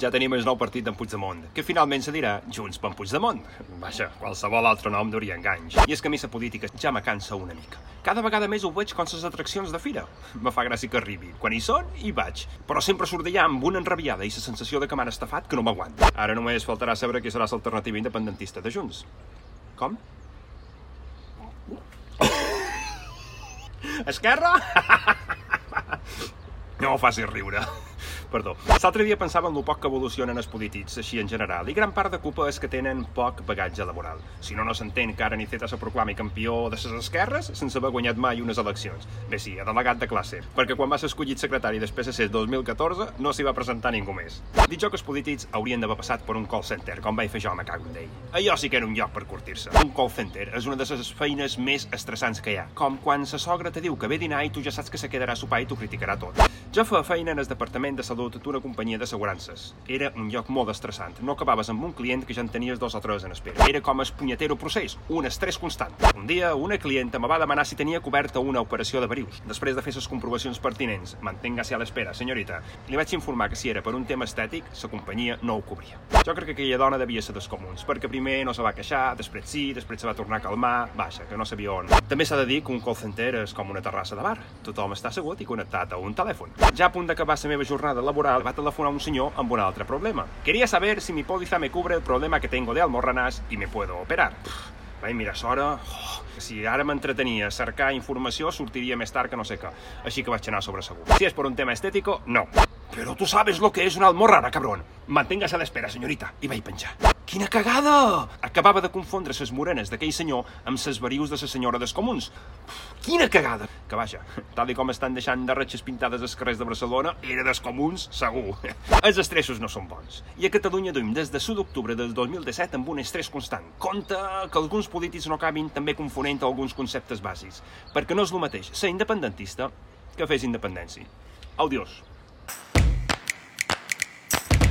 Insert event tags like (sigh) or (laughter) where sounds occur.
ja tenim el nou partit d'en Puigdemont, que finalment se dirà Junts per Puigdemont. Vaja, qualsevol altre nom duria enganys. I és que a mi la política ja me cansa una mica. Cada vegada més ho veig com les atraccions de fira. Me fa gràcia que arribi. Quan hi són, hi vaig. Però sempre surt d'allà amb una enrabiada i la sensació de que m'han estafat que no m'aguanta. Ara només faltarà saber qui serà l'alternativa independentista de Junts. Com? Esquerra? (laughs) No ho facis riure. Perdó. L'altre dia pensava en lo poc que evolucionen els polítics, així en general, i gran part de culpa és que tenen poc bagatge laboral. Si no, no s'entén que ara Niceta se proclami campió de les esquerres sense haver guanyat mai unes eleccions. Bé, sí, a delegat de classe, perquè quan va ser escollit secretari després de ser 2014 no s'hi va presentar ningú més. Dit jo que els polítics haurien d'haver passat per un call center, com vaig fer jo, me cago en d'ell. Allò sí que era un lloc per curtir-se. Un call center és una de les feines més estressants que hi ha, com quan sa sogra te diu que ve dinar i tu ja saps que se quedarà a sopar i t'ho criticarà tot. Jo feia feina en el departament de salut d'una companyia d'assegurances. Era un lloc molt estressant. No acabaves amb un client que ja en tenies dos o tres en espera. Era com el punyetero procés, un estrès constant. Un dia, una clienta me va demanar si tenia coberta una operació de verius. Després de fer les comprovacions pertinents, manténgase a l'espera, senyorita. Li vaig informar que si era per un tema estètic, la companyia no ho cobria. Jo crec que aquella dona devia ser dels comuns, perquè primer no se va queixar, després sí, després se va tornar a calmar, vaja, que no sabia on. També s'ha de dir que un call center és com una terrassa de bar. Tothom està assegut i connectat a un telèfon. Ja a punt d'acabar la meva jornada laboral, va telefonar un senyor amb un altre problema. Quería saber si mi póliza me cubre el problema que tengo de almorranas y me puedo operar. Pff, vaig mirar s'hora... Oh, si ara m'entretenia cercar informació, sortiria més tard que no sé què. Així que vaig anar sobre segur. Si és per un tema estético, no. Pero tú sabes lo que es una almorrana, cabrón. Manténgase a l'espera, senyorita. I vaig penjar. Quina cagada! Acabava de confondre ses morenes d'aquell senyor amb ses verius de sa senyora dels comuns. Quina cagada! Que vaja, tal i com estan deixant de ratxes pintades als carrers de Barcelona, era dels comuns, segur. Els estressos no són bons. I a Catalunya duim des de 1 d'octubre del 2017 amb un estrès constant. Compte que alguns polítics no acabin també confonent alguns conceptes bàsics, perquè no és el mateix ser independentista que fes independència. Audiós.